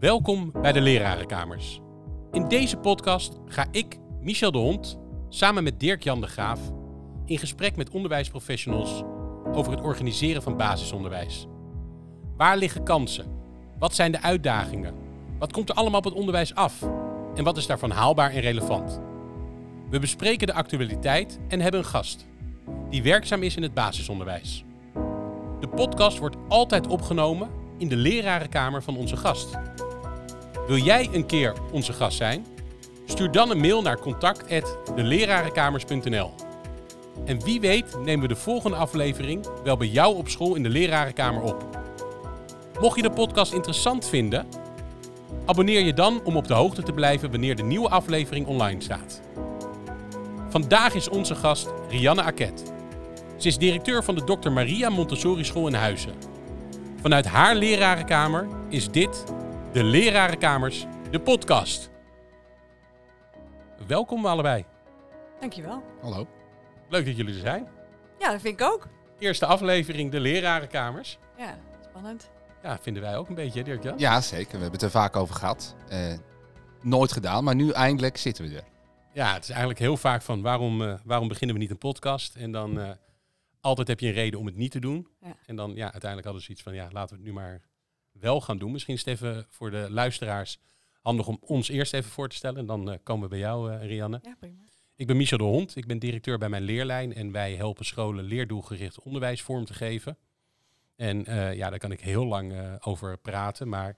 Welkom bij de Lerarenkamers. In deze podcast ga ik, Michel de Hond, samen met Dirk-Jan de Graaf in gesprek met onderwijsprofessionals over het organiseren van basisonderwijs. Waar liggen kansen? Wat zijn de uitdagingen? Wat komt er allemaal op het onderwijs af? En wat is daarvan haalbaar en relevant? We bespreken de actualiteit en hebben een gast die werkzaam is in het basisonderwijs. De podcast wordt altijd opgenomen in de lerarenkamer van onze gast. Wil jij een keer onze gast zijn? Stuur dan een mail naar contact@delerarenkamers.nl. En wie weet nemen we de volgende aflevering wel bij jou op school in de lerarenkamer op. Mocht je de podcast interessant vinden, abonneer je dan om op de hoogte te blijven wanneer de nieuwe aflevering online staat. Vandaag is onze gast Rianne Aket. Ze is directeur van de Dr. Maria Montessori School in Huizen. Vanuit haar lerarenkamer is dit de Lerarenkamers, de podcast. Welkom allebei. Dankjewel. Hallo. Leuk dat jullie er zijn. Ja, dat vind ik ook. Eerste aflevering, de Lerarenkamers. Ja, spannend. Ja, vinden wij ook een beetje, Dirk Jan? Ja, zeker. We hebben het er vaak over gehad. Eh, nooit gedaan, maar nu eindelijk zitten we er. Ja, het is eigenlijk heel vaak van waarom, eh, waarom beginnen we niet een podcast? En dan eh, altijd heb je een reden om het niet te doen. Ja. En dan ja, uiteindelijk hadden ze iets van ja, laten we het nu maar wel gaan doen. Misschien is het even voor de luisteraars handig om ons eerst even voor te stellen. En dan eh, komen we bij jou, eh, Rianne. Ja, prima. Ik ben Michel de Hond. Ik ben directeur bij mijn leerlijn. En wij helpen scholen leerdoelgericht onderwijs vorm te geven. En eh, ja, daar kan ik heel lang over praten. Maar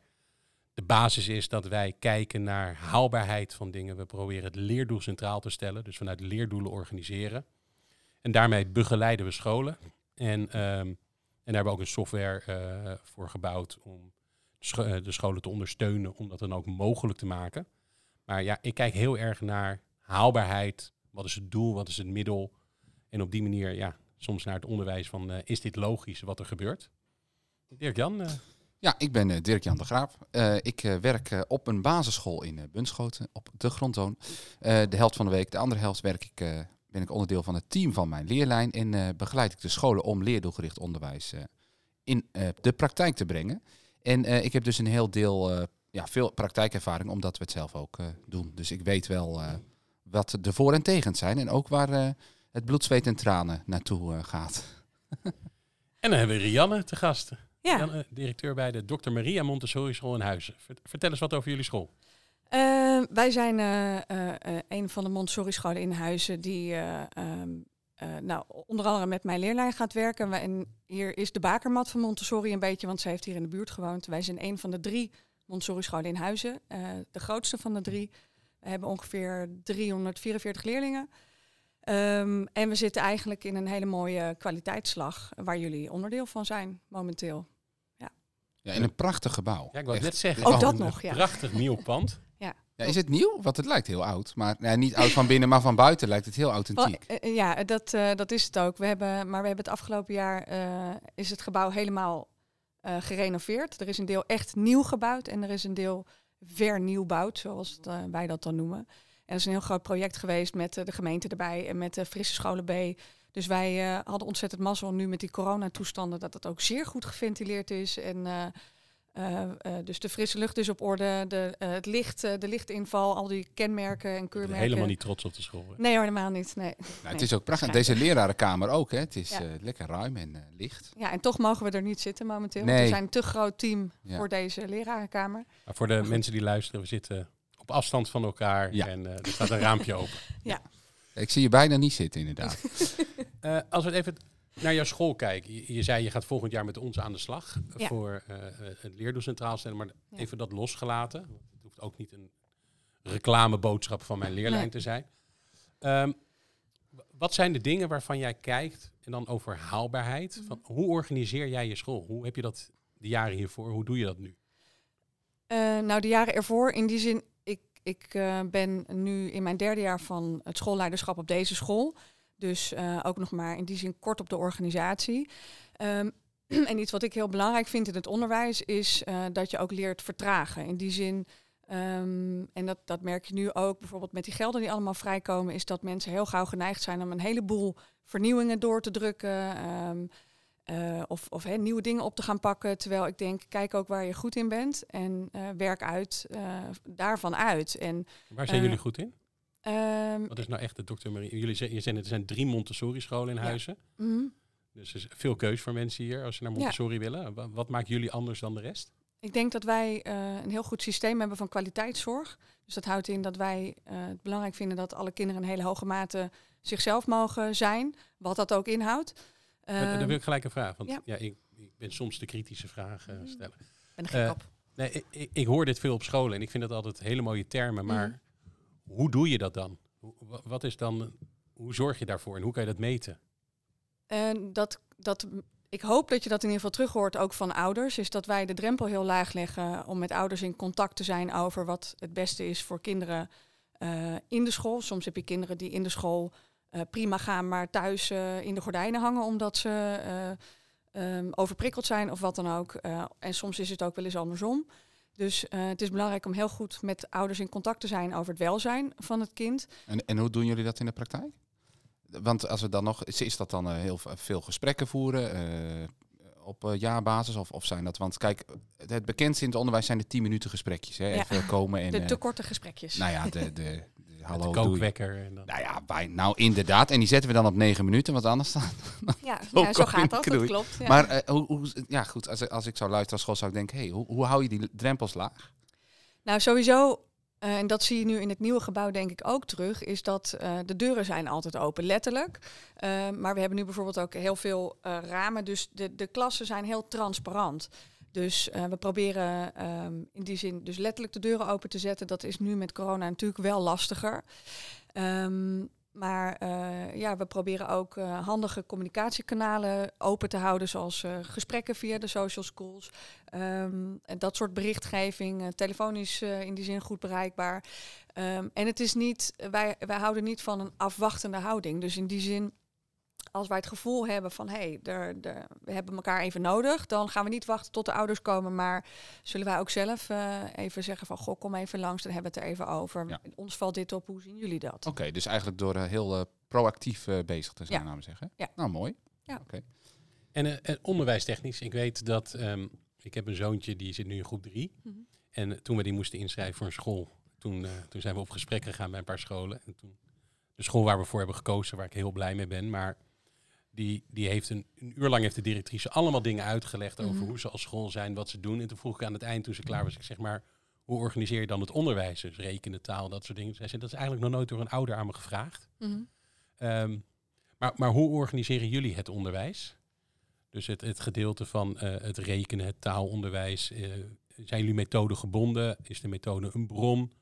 de basis is dat wij kijken naar haalbaarheid van dingen. We proberen het leerdoel centraal te stellen. Dus vanuit leerdoelen organiseren. En daarmee begeleiden we scholen. En, ehm, en daar hebben we ook een software eh, voor gebouwd om eh, de scholen te ondersteunen. Om dat dan ook mogelijk te maken. Maar ja, ik kijk heel erg naar haalbaarheid. Wat is het doel? Wat is het middel? En op die manier, ja, soms naar het onderwijs van, eh, is dit logisch wat er gebeurt? Dirk-Jan, Ja, ik ben Dirk-Jan de Graaf. Ik werk op een basisschool in Bunschoten, op de grondtoon. De helft van de week, de andere helft werk ik, ben ik onderdeel van het team van mijn leerlijn. En eh, begeleid ik de scholen om leerdoelgericht onderwijs eh, in eh, de praktijk te brengen. En eh, ik heb dus een heel deel, eh, ja, veel praktijkervaring, omdat we het zelf ook eh, doen. Dus ik weet wel eh, wat de voor- en tegens zijn. En ook waar eh, het bloed, zweet en tranen naartoe eh, gaat. en dan hebben we Rianne te gast. Ja, Rianne, directeur bij de Dr. Maria Montessori School in Huizen. Vert- Vertel eens wat over jullie school. Eh, wij zijn eh, eh, eh, een van de Montessori-scholen in Huizen die eh, ehm, eh, nou, onder andere met mijn leerlijn gaat werken. En hier is de bakermat van Montessori een beetje, want ze heeft hier in de buurt gewoond. Wij zijn een van de drie Montessori-scholen in Huizen. eh, de grootste van de drie. We hebben ongeveer 344 leerlingen. Ehm, en we zitten eigenlijk in een hele mooie kwaliteitsslag, waar jullie onderdeel van zijn momenteel. Ja, in een prachtig gebouw. Ja, ik wou net zeggen. Ook dat nog, ja. Prachtig nieuw pand. Ja, is het nieuw? Want het lijkt heel oud. Maar niet oud van binnen, maar van buiten lijkt het heel authentiek. eh, eh, ja, dat, eh, dat is het ook. We hebben, maar we hebben het afgelopen jaar is het gebouw helemaal gerenoveerd. Er is een deel echt nieuw gebouwd en er is een deel vernieuwbouwd, zoals wij dat dan noemen. En dat is een heel groot project geweest met de gemeente erbij en met de Frisse Scholen B. Dus wij hadden ontzettend mazzel nu met die coronatoestanden dat het ook zeer goed geventileerd is. En eh, eh, dus de frisse lucht is op orde, de, eh, het licht, de lichtinval, al die kenmerken en Ik ben keurmerken. helemaal niet trots op de school. hè. Nee hoor, helemaal niet. Nee. Nou, het is ook prachtig. Deze lerarenkamer ook. Hè. Het is Ja. eh, lekker ruim en licht. Ja, en toch mogen we er niet zitten momenteel. want we zijn een te groot team Ja. voor deze lerarenkamer. Maar voor de mensen die luisteren, we zitten op afstand van elkaar. Ja. En eh, er staat een raampje open. Ik zie je bijna niet zitten, inderdaad. Eh, als we even naar jouw school kijken. Je, je zei je gaat volgend jaar met ons aan de slag Ja. voor eh, eh, het leerdoel centraal stellen. Maar Ja. even dat losgelaten. Het hoeft ook niet een reclameboodschap van mijn leerlijn Nee. te zijn. Ehm, wat zijn de dingen waarvan jij kijkt en dan over haalbaarheid? Mhm. Van, hoe organiseer jij je school? Hoe heb je dat de jaren hiervoor? Hoe doe je dat nu? Eh, nou, de jaren ervoor, in die zin, ik, ik ben nu in mijn derde jaar van het schoolleiderschap op deze school. Dus eh, ook nog maar in die zin kort op de organisatie. Ehm, en iets wat ik heel belangrijk vind in het onderwijs is eh, dat je ook leert vertragen. In die zin, ehm, en dat, dat merk je nu ook bijvoorbeeld met die gelden die allemaal vrijkomen, is dat mensen heel gauw geneigd zijn om een heleboel vernieuwingen door te drukken. ehm, eh, of of nieuwe dingen op te gaan pakken. Terwijl ik denk, kijk ook waar je goed in bent en werk uit daarvan uit. En Waar zijn jullie goed in? Ehm, Wat is nou echt de dokter Marie? Jullie zeggen, je zei net, er zijn drie Montessori scholen in Ja. Huizen. mhm. Dus er is veel keus voor mensen hier als ze naar Ja. Montessori willen. Wa- Wat maakt jullie anders dan de rest? Ik denk dat wij eh, een heel goed systeem hebben van kwaliteitszorg. Dus dat houdt in dat wij eh, het belangrijk vinden dat alle kinderen in hele hoge mate zichzelf mogen zijn, wat dat ook inhoudt. Maar dan Ehm, wil ik gelijk een vraag. Want ja. ja. ik, ik ben soms de kritische vragen Mhm. stellen. ben er gek eh, op. Nee, ik, ik, hoor dit veel op scholen en ik vind dat altijd hele mooie termen. Maar Mhm. Hoe doe je dat dan? Wat is dan? Hoe zorg je daarvoor en hoe kan je dat meten? En dat, dat, ik hoop dat je dat in ieder geval terug hoort ook van ouders. Is dat wij de drempel heel laag leggen om met ouders in contact te zijn over wat het beste is voor kinderen eh, in de school. Soms heb je kinderen die in de school eh, prima gaan, maar thuis eh, in de gordijnen hangen omdat ze eh, ehm, overprikkeld zijn of wat dan ook. En soms is het ook wel eens andersom. Dus eh, het is belangrijk om heel goed met ouders in contact te zijn over het welzijn van het kind. En, en hoe doen jullie dat in de praktijk? Want als we dan nog, is is dat dan eh, heel veel gesprekken voeren eh, op jaarbasis? Of, of zijn dat, want kijk, het, bekendste in het onderwijs zijn de 10 minuten gesprekjes. Hè? Ja. Even komen en, De te korte gesprekjes. nou ja, de, de, hallo, de kookwekker. En dan. Nou ja, wij, nou inderdaad. En die zetten we dan op 9 minuten, want anders dan. ja, Zo ja, zo kom gaat dat, dat klopt. Ja. Maar eh, hoe, hoe, ja, goed, als, als ik zou luisteren als school, zou ik denken, hey, hoe, hoe hou je die drempels laag? Nou, sowieso, eh, en dat zie je nu in het nieuwe gebouw denk ik ook terug, is dat eh, de deuren zijn altijd open, letterlijk. Eh, maar we hebben nu bijvoorbeeld ook heel veel eh, ramen, dus de, de klassen zijn heel transparant. Dus eh, we proberen ehm, in die zin dus letterlijk de deuren open te zetten. Dat is nu met corona natuurlijk wel lastiger. Ehm, maar eh, ja, we proberen ook eh, handige communicatiekanalen open te houden, zoals gesprekken via de social schools. Ehm, en dat soort berichtgeving, telefonisch in die zin goed bereikbaar. En het is niet, wij, wij houden niet van een afwachtende houding. Dus in die zin, als wij het gevoel hebben van hé, hey, we hebben elkaar even nodig, dan gaan we niet wachten tot de ouders komen, maar zullen wij ook zelf eh, even zeggen van goh, kom even langs, dan hebben we het er even over. Ja. Ons valt dit op, hoe zien jullie dat? Oké, dus eigenlijk door eh, heel eh, proactief eh, bezig te zijn, Ja. zeggen. Ja. Nou, mooi. En eh, en onderwijstechnisch, ik weet dat ehm, ik heb een zoontje die zit nu in groep drie. Mhm. En toen we die moesten inschrijven voor een school, toen, eh, toen zijn we op gesprek gegaan bij een paar scholen. En toen de school waar we voor hebben gekozen, waar ik heel blij mee ben, maar die, die heeft een, een uur lang heeft de directrice allemaal dingen uitgelegd over Mhm. hoe ze als school zijn, wat ze doen. En toen vroeg ik aan het eind, toen ze klaar was, ik zeg maar, hoe organiseer je dan het onderwijs? Dus rekenen, taal, dat soort dingen. Zij zei, dat is eigenlijk nog nooit door een ouder aan me gevraagd. Mhm. Ehm, maar, maar hoe organiseren jullie het onderwijs? Dus het, het gedeelte van eh, het rekenen, het taalonderwijs. eh, zijn jullie methode gebonden? Is de methode een bron?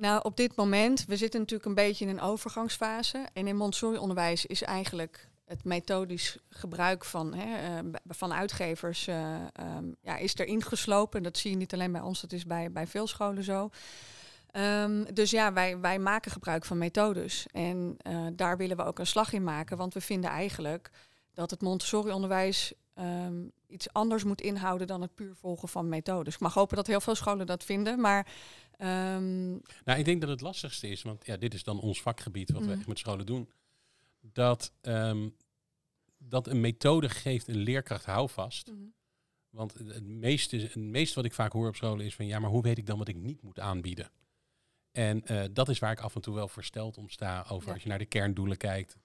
Nou, op dit moment, we zitten natuurlijk een beetje in een overgangsfase. En in Montessori-onderwijs is eigenlijk het methodisch gebruik van, hè, eh, van uitgevers eh, ehm, ja, is erin geslopen. Dat zie je niet alleen bij ons, dat is bij, bij veel scholen zo. Ehm, dus ja, wij, wij maken gebruik van methodes. En eh, daar willen we ook een slag in maken. Want we vinden eigenlijk dat het Montessori-onderwijs ehm, iets anders moet inhouden dan het puur volgen van methodes. Ik mag hopen dat heel veel scholen dat vinden. Maar ehm, Nou, ik denk dat het lastigste is, want ja, dit is dan ons vakgebied, wat we Mhm. echt met scholen doen. Dat, ehm, dat een methode geeft een leerkracht houvast. Want het meeste, het meeste wat ik vaak hoor op scholen is van ja, maar hoe weet ik dan wat ik niet moet aanbieden? En eh, dat is waar ik af en toe wel versteld om sta over Ja. als je naar de kerndoelen kijkt.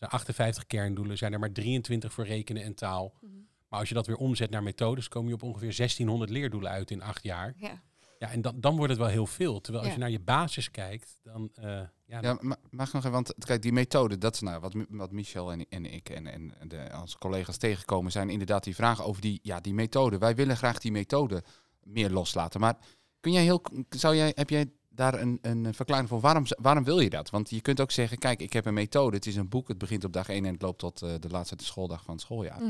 Er zijn 58 kerndoelen, zijn er maar 23 voor rekenen en taal. Mhm. Maar als je dat weer omzet naar methodes, kom je op ongeveer 1600 leerdoelen uit in acht jaar. Ja. Ja, en dan, dan wordt het wel heel veel. Terwijl als Ja. je naar je basis kijkt, dan... eh, ja, Ja, ma- mag ik nog even, want kijk, die methode, dat is nou wat, wat Michel en, en ik en, en de, onze collega's tegenkomen, zijn inderdaad die vragen over die, ja, die methode. Wij willen graag die methode meer loslaten. Maar kun jij heel, zou jij, heb jij daar een, een verklaring voor? Waarom, waarom wil je dat? Want je kunt ook zeggen, kijk, ik heb een methode, het is een boek, het begint op dag 1 en het loopt tot eh, de laatste schooldag van het schooljaar.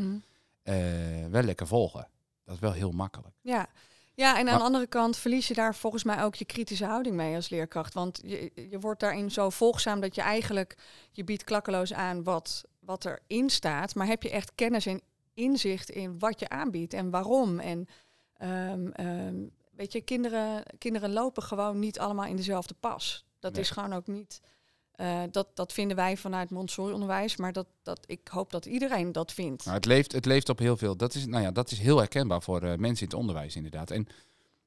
Eh, wel lekker volgen. Dat is wel heel makkelijk. Ja. ja, en aan Maar- de andere kant verlies je daar volgens mij ook je kritische houding mee als leerkracht. Want je, je wordt daarin zo volgzaam dat je eigenlijk, je biedt klakkeloos aan wat, wat erin staat. Maar heb je echt kennis en inzicht in wat je aanbiedt en waarom? En ehm, ehm, weet je, kinderen, kinderen lopen gewoon niet allemaal in dezelfde pas. Dat Nee. is gewoon ook niet Eh, dat, dat vinden wij vanuit Montessori-onderwijs, maar dat, dat, ik hoop dat iedereen dat vindt. Nou, het, leeft, het leeft op heel veel. Dat is, nou ja, dat is heel herkenbaar voor eh, mensen in het onderwijs inderdaad. En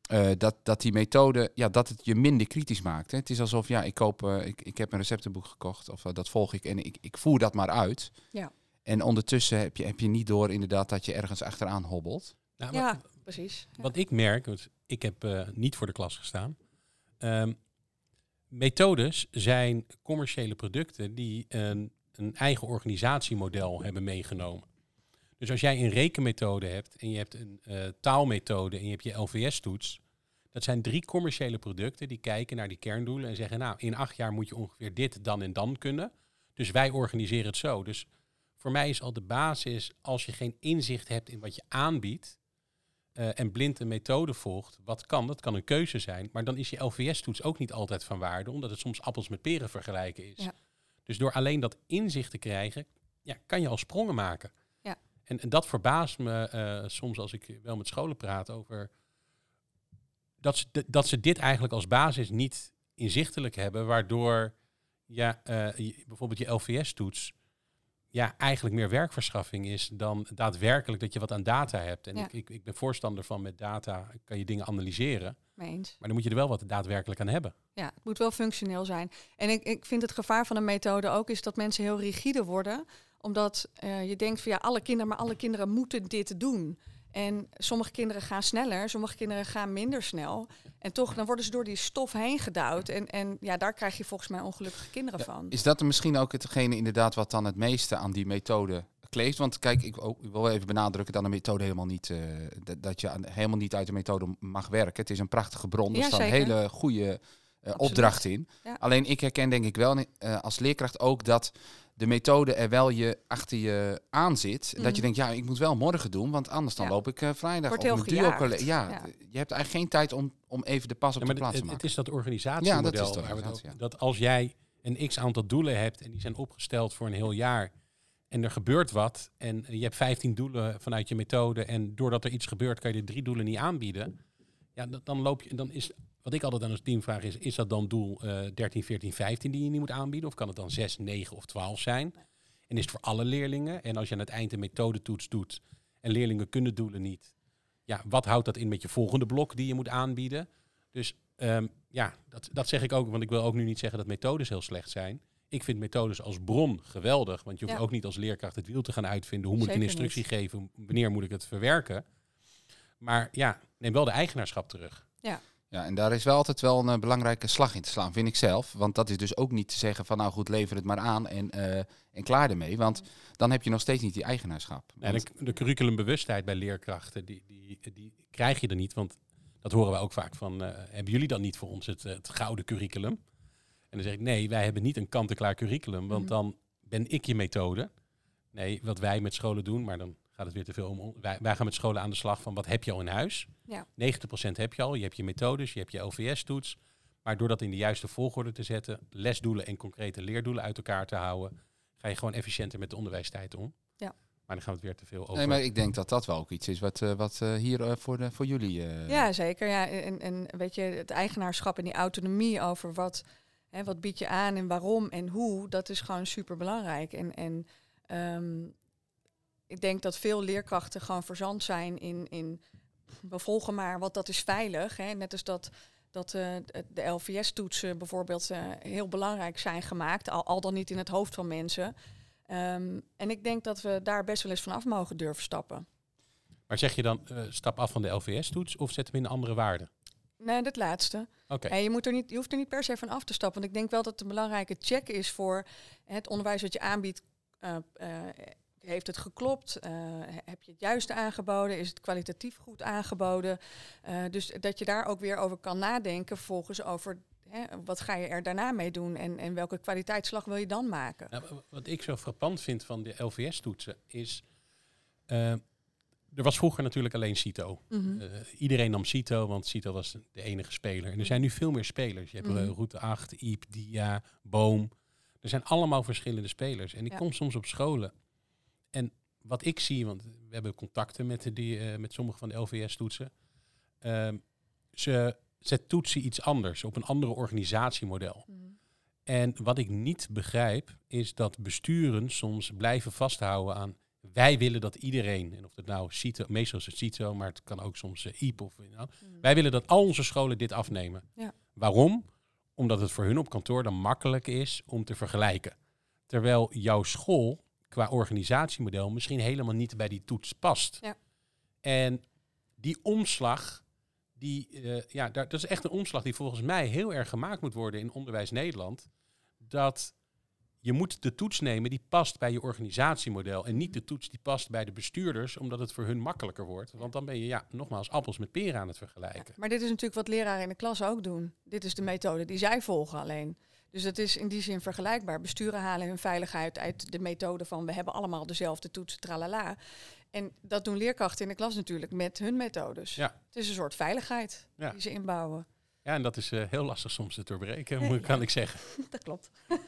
eh, dat, dat die methode, ja, dat het je minder kritisch maakt. Hè. Het is alsof, ja, ik koop, ik, ik heb een receptenboek gekocht of dat volg ik en ik, ik voer dat maar uit. Ja. En ondertussen heb je, heb je niet door inderdaad dat je ergens achteraan hobbelt. Nou, ja, precies. Wat ik merk, want ik heb eh, niet voor de klas gestaan. Ehm, methodes zijn commerciële producten die een, een eigen organisatiemodel hebben meegenomen. Dus als jij een rekenmethode hebt en je hebt een eh, taalmethode en je hebt je LVS-toets, dat zijn drie commerciële producten die kijken naar die kerndoelen en zeggen, nou, in acht jaar moet je ongeveer dit, dan en dan kunnen. Dus wij organiseren het zo. Dus voor mij is al de basis, als je geen inzicht hebt in wat je aanbiedt eh, en blind een methode volgt, wat kan, dat kan een keuze zijn. Maar dan is je LVS-toets ook niet altijd van waarde, omdat het soms appels met peren vergelijken is. Ja. Dus door alleen dat inzicht te krijgen, ja, kan je al sprongen maken. Ja. En, en dat verbaast me eh, soms als ik wel met scholen praat over dat ze, dat ze dit eigenlijk als basis niet inzichtelijk hebben, waardoor ja, eh, je- bijvoorbeeld je LVS-toets ja, eigenlijk meer werkverschaffing is dan daadwerkelijk dat je wat aan data hebt. En Ja. ik, ik, ik ben voorstander van met data kan je dingen analyseren, maar dan moet je er wel wat daadwerkelijk aan hebben. Ja, het moet wel functioneel zijn. En ik, ik vind het gevaar van een methode ook is dat mensen heel rigide worden. Omdat eh, je denkt van ja, alle kinderen, maar alle kinderen moeten dit doen. En sommige kinderen gaan sneller, sommige kinderen gaan minder snel. En toch, dan worden ze door die stof heen gedouwd. En, en ja, daar krijg je volgens mij ongelukkige kinderen van. Is dat misschien ook hetgene inderdaad wat dan het meeste aan die methode kleeft? Want kijk, ik, ook- wil even benadrukken dat een methode helemaal niet, eh, dat, je aan- helemaal niet uit de methode mag werken. Het is een prachtige bron, er Ja, staan hele goede Absoluut. opdrachten in. Ja. Alleen ik herken denk ik wel eh, als leerkracht ook dat de methode er wel je achter je aan zit. Dat Mhm. je denkt, ja, ik moet wel morgen doen, want anders dan Ja. loop ik eh, vrijdag Wordt heel mijn. Ja, Ja. je hebt eigenlijk geen tijd om, om even de pas op Ja, de plaats het, te het maken. is dat organisatiemodel. Ja, dat is waar we het over- Dat als jij een x-aantal doelen hebt en die zijn opgesteld voor een heel jaar en er gebeurt wat en je hebt 15 doelen vanuit je methode en doordat er iets gebeurt kan je de drie doelen niet aanbieden, ja, dan, dan loop je, dan is, wat ik altijd aan ons team vraag is, is dat dan doel eh 13, 14, 15 die je niet moet aanbieden of kan het dan 6, 9 of 12 zijn? En is het voor alle leerlingen? En als je aan het eind een methodetoets doet en leerlingen kunnen doelen niet, ja, wat houdt dat in met je volgende blok die je moet aanbieden? Dus ehm, ja, dat, dat zeg ik ook, want ik wil ook nu niet zeggen dat methodes heel slecht zijn. Ik vind methodes als bron geweldig, want je hoeft Ja. ook niet als leerkracht het wiel te gaan uitvinden. Hoe moet ik een Zeker instructie geven? Wanneer moet ik het verwerken? Maar ja, neem wel de eigenaarschap terug. Ja, en daar is wel altijd wel een eh, belangrijke slag in te slaan, vind ik zelf. Want dat is dus ook niet te zeggen van nou goed, lever het maar aan en, eh, en klaar ermee. Want dan heb je nog steeds niet die eigenaarschap. En de, de curriculumbewustheid bij leerkrachten, die, die, die krijg je er niet. Want dat horen we ook vaak van, eh, hebben jullie dan niet voor ons het, het gouden curriculum? En dan zeg ik, nee, wij hebben niet een kant-en-klaar curriculum, want Mhm. dan ben ik je methode. Nee, wat wij met scholen doen, maar dan gaat het weer te veel om. Wij, wij gaan met scholen aan de slag van wat heb je al in huis? Ja. 90% heb je al. Je hebt je methodes, je hebt je LVS-toets. Maar door dat in de juiste volgorde te zetten, lesdoelen en concrete leerdoelen uit elkaar te houden, ga je gewoon efficiënter met de onderwijstijd om. Ja. Maar dan gaan we het weer te veel over. Nee, maar ik denk dat dat wel ook iets is wat, eh, wat eh, hier eh, voor, de, voor jullie... eh, Ja, zeker. Ja. En, en weet je, het eigenaarschap en die autonomie over wat, hè, wat bied je aan en waarom en hoe, dat is gewoon super belangrijk. En, en ehm, ik denk dat veel leerkrachten gewoon verzand zijn in, in we volgen maar, want dat is veilig. Hè. Net als dat, dat eh, de LVS-toetsen bijvoorbeeld eh, heel belangrijk zijn gemaakt, al, al dan niet in het hoofd van mensen. Ehm, en ik denk dat we daar best wel eens vanaf mogen durven stappen. Maar zeg je dan eh, stap af van de LVS-toets of zet hem in een andere waarde? Nee, dat laatste. Oké. Ja, je, moet er niet, je hoeft er niet per se van af te stappen. Want ik denk wel dat het een belangrijke check is voor het onderwijs wat je aanbiedt. Heeft het geklopt? Eh, heb je het juiste aangeboden? Is het kwalitatief goed aangeboden? Eh, dus dat je daar ook weer over kan nadenken, vervolgens over hè, wat ga je er daarna mee doen en, en welke kwaliteitsslag wil je dan maken? Nou, wat ik zo frappant vind van de LVS-toetsen is... eh, er was vroeger natuurlijk alleen CITO. Mhm. Iedereen nam CITO, want CITO was de enige speler. En er zijn nu veel meer spelers. Je hebt Mhm. Route 8, IEP, DIA, Boom. Er zijn allemaal verschillende spelers. En ik Ja. kom soms op scholen. Wat ik zie, want we hebben contacten met, die, eh, met sommige van de LVS-toetsen. Ehm, ze, ze toetsen iets anders, op een andere organisatiemodel. Mhm. En wat ik niet begrijp, is dat besturen soms blijven vasthouden aan wij willen dat iedereen, en of het nou CITO, meestal is het CITO, maar het kan ook soms uh, IEP of nou, wij willen dat al onze scholen dit afnemen. Ja. Waarom? Omdat het voor hun op kantoor dan makkelijk is om te vergelijken. Terwijl jouw school qua organisatiemodel misschien helemaal niet bij die toets past. Ja. En die omslag, die, uh, ja, daar, dat is echt een omslag die volgens mij heel erg gemaakt moet worden in Onderwijs Nederland. Dat je moet de toets nemen die past bij je organisatiemodel. En niet de toets die past bij de bestuurders, omdat het voor hun makkelijker wordt. Want dan ben je, ja, nogmaals, appels met peren aan het vergelijken. Ja, maar dit is natuurlijk wat leraren in de klas ook doen. Dit is de methode die zij volgen alleen. Dus het is in die zin vergelijkbaar. Besturen halen hun veiligheid uit de methode van we hebben allemaal dezelfde toetsen, tralala. En dat doen leerkrachten in de klas natuurlijk met hun methodes. Ja. Het is een soort veiligheid Ja. die ze inbouwen. Ja, en dat is eh, heel lastig soms te doorbreken, moet- kan ik zeggen. Dat klopt.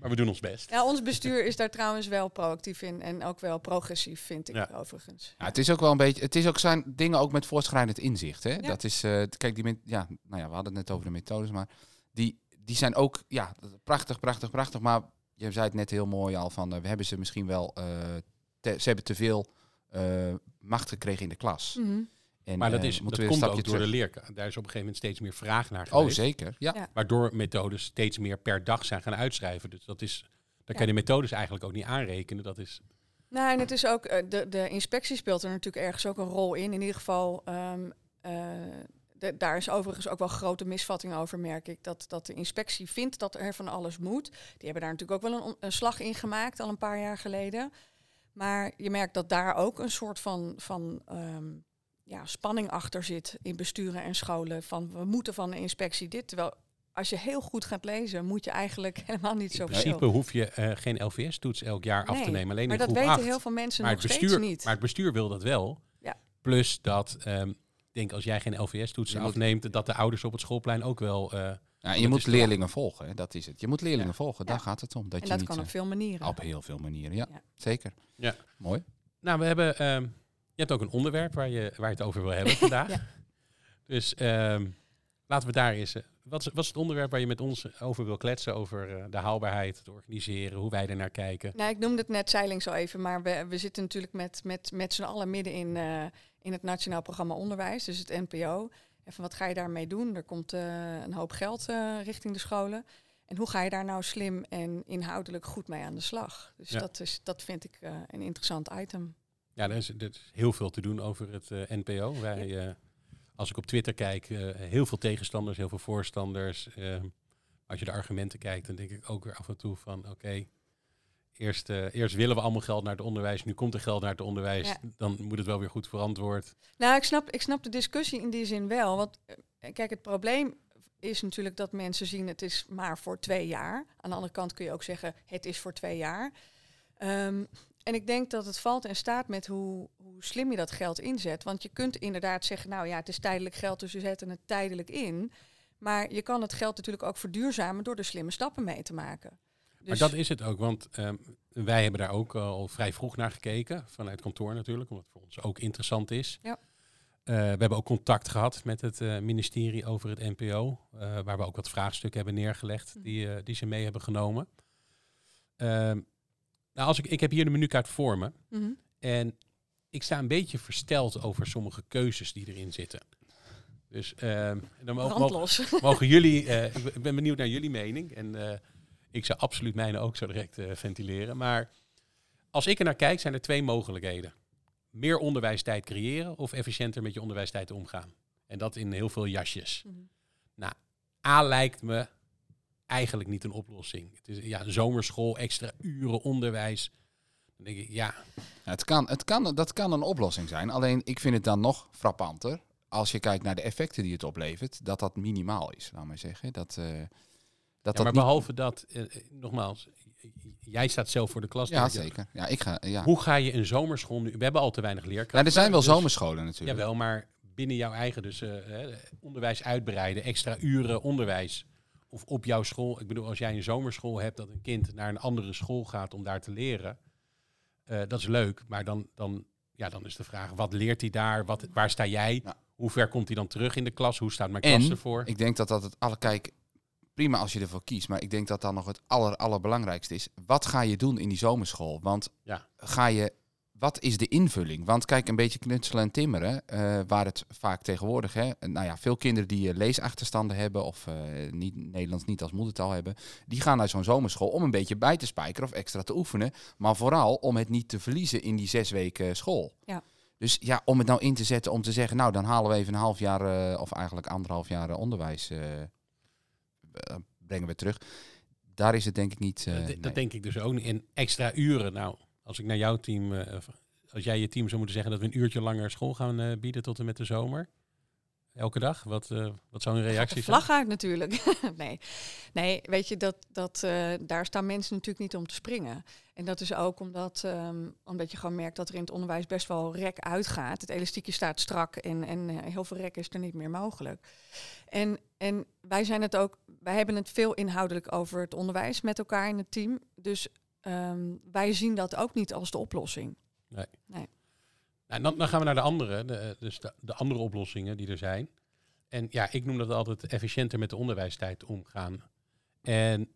Maar we doen ons best. Ja, ons bestuur is daar trouwens wel proactief in en ook wel progressief, vind ik Ja. overigens. Ja, het is ook wel een beetje. Het is ook zijn dingen ook met voortschrijdend inzicht. Hè? Ja. Dat is. eh, kijk, die ja, nou ja, we hadden het net over de methodes, maar die, die zijn ook ja, prachtig, prachtig, prachtig. Maar je zei het net heel mooi al van eh, we hebben ze misschien wel. eh, te- ze hebben te veel eh, macht gekregen in de klas. Mhm. En, Maar dat, eh, is, moeten dat komt ook stapje door de terug. leerkracht. Daar is op een gegeven moment steeds meer vraag naar Oh, geweest. zeker. Ja. Ja. Waardoor methodes steeds meer per dag zijn gaan uitschrijven. Dus dat is, daar kan je de methodes eigenlijk ook niet aanrekenen. Dat is, Nou, en het is ook, de, de inspectie speelt er natuurlijk ergens ook een rol in. In ieder geval, ehm, eh, de- daar is overigens ook wel grote misvatting over, merk ik. Dat, dat de inspectie vindt dat er van alles moet. Die hebben daar natuurlijk ook wel een, slag in gemaakt, al een paar jaar geleden. Maar je merkt dat daar ook een soort van, van ehm, ja, spanning achter zit in besturen en scholen. Van we moeten van de inspectie dit. Terwijl als je heel goed gaat lezen, moet je eigenlijk helemaal niet in zoveel. principe hoef je eh, geen LVS-toets elk jaar af te nemen. Alleen maar in dat weten 8. heel veel mensen maar nog het steeds bestuur, niet. Maar het bestuur wil dat wel. Ja. Plus dat, ehm, denk als jij geen LVS-toetsen afneemt, dat de ouders op het schoolplein ook wel... eh, Ja, je moet leerlingen volgen, hè, dat is het. Je moet leerlingen Ja. volgen, Ja. daar gaat het om. Dat en je dat niet, kan op eh, veel manieren. op heel veel manieren, ja. Ja. Zeker. Ja. Mooi. Nou, we hebben, ehm, je hebt ook een onderwerp waar je, waar je het over wil hebben vandaag. Ja. Dus ehm, laten we daar eens... eh, wat, is, wat is het onderwerp waar je met ons over wil kletsen? Over eh, de haalbaarheid, het organiseren, hoe wij er naar kijken. Nou, ik noemde het net zeiling zo even, maar we, we zitten natuurlijk met, met, met z'n allen midden in, eh, in het Nationaal Programma Onderwijs, dus het NPO. En van wat ga je daarmee doen? Er komt eh, een hoop geld eh, richting de scholen. En hoe ga je daar nou slim en inhoudelijk goed mee aan de slag? Dus Ja. dat, is, dat vind ik eh, een interessant item. Ja, er is, er is heel veel te doen over het NPO. Wij, als ik op Twitter kijk, heel veel tegenstanders, heel veel voorstanders. Als je de argumenten kijkt, dan denk ik ook weer af en toe van, oké, eerst, eh, eerst willen we allemaal geld naar het onderwijs, nu komt er geld naar het onderwijs, Ja. dan moet het wel weer goed verantwoord. Nou, ik snap, ik snap de discussie in die zin wel. Want eh, kijk, het probleem is natuurlijk dat mensen zien het is maar voor twee jaar. Aan de andere kant kun je ook zeggen het is voor twee jaar. Ehm, en ik denk dat het valt en staat met hoe, hoe slim je dat geld inzet. Want je kunt inderdaad zeggen, nou ja, het is tijdelijk geld, dus we zetten het tijdelijk in. Maar je kan het geld natuurlijk ook verduurzamen door er slimme stappen mee te maken. Maar Dus- dat is het ook, want ehm, wij hebben daar ook al vrij vroeg naar gekeken, vanuit kantoor natuurlijk, omdat het voor ons ook interessant is. Ja. Eh, we hebben ook contact gehad met het eh, ministerie over het NPO, eh, waar we ook wat vraagstukken hebben neergelegd Mhm. die, eh, die ze mee hebben genomen. Ehm, nou, als ik, ik heb hier de menukaart voor me Mhm. en ik sta een beetje versteld over sommige keuzes die erin zitten. Dus ehm, dan mo- mo- Brandlos. mogen jullie, eh, ik ben- benieuwd naar jullie mening. En eh, ik zou absoluut mijne ook zo direct eh, ventileren. Maar als ik er naar kijk, zijn er twee mogelijkheden. Meer onderwijstijd creëren of efficiënter met je onderwijstijd omgaan. En dat in heel veel jasjes. Mhm. A lijkt me eigenlijk niet een oplossing. Het is ja, zomerschool, extra uren onderwijs. Dan denk ik, ja, Ja, het kan, het kan, dat kan een oplossing zijn. Alleen ik vind het dan nog frappanter. Als je kijkt naar de effecten die het oplevert, dat dat minimaal is, laat maar zeggen. Dat, eh, dat, ja dat maar niet- behalve dat, eh, eh, nogmaals, jij staat zelf voor de klas. Ja, zeker. Ja, ik ga, ja. Hoe ga je een zomerschool nu? We hebben al te weinig leerkrachten. Ja, er zijn wel dus- zomerscholen natuurlijk. Jawel, maar binnen jouw eigen, dus eh, onderwijs uitbreiden, extra uren onderwijs. Of op jouw school. Ik bedoel, als jij een zomerschool hebt dat een kind naar een andere school gaat om daar te leren. eh, dat is leuk, maar dan, dan, ja, dan is de vraag, wat leert hij daar? Wat, waar sta jij? Hoe ver komt hij dan terug in de klas? Hoe staat mijn klas En ervoor? ik denk dat dat het alle kijk. Prima als je ervoor kiest. Maar ik denk dat dan nog het aller, allerbelangrijkste is. Wat ga je doen in die zomerschool? Want Ja. ga je, wat is de invulling? Want kijk, een beetje knutselen en timmeren, eh, waar het vaak tegenwoordig, hè, nou ja, veel kinderen die eh, leesachterstanden hebben of eh, niet, Nederlands niet als moedertaal hebben, die gaan naar zo'n zomerschool om een beetje bij te spijkeren of extra te oefenen. Maar vooral om het niet te verliezen in die zes weken school. Ja. Dus ja, om het nou in te zetten om te zeggen, nou dan halen we even een half jaar eh, of eigenlijk anderhalf jaar onderwijs eh, brengen we terug. Daar is het denk ik niet. eh, Dat- nee. Dat denk ik dus ook niet. En extra uren. Nou, als ik naar jouw team, eh, als jij je team zou moeten zeggen dat we een uurtje langer school gaan eh, bieden tot en met de zomer. Elke dag? Wat, eh, wat zou een reactie zijn? vlag uit natuurlijk. nee. nee, weet je, dat, dat, eh, daar staan mensen natuurlijk niet om te springen. En dat is ook omdat, ehm, omdat je gewoon merkt dat er in het onderwijs best wel rek uitgaat. Het elastiekje staat strak en, en eh, heel veel rek is er niet meer mogelijk. En, en wij zijn het ook, wij hebben het veel inhoudelijk over het onderwijs met elkaar in het team. Dus ehm, wij zien dat ook niet als de oplossing. Nou, dan, dan gaan we naar de andere, de, dus de, de andere oplossingen die er zijn. En ja, ik noem dat altijd efficiënter met de onderwijstijd omgaan. En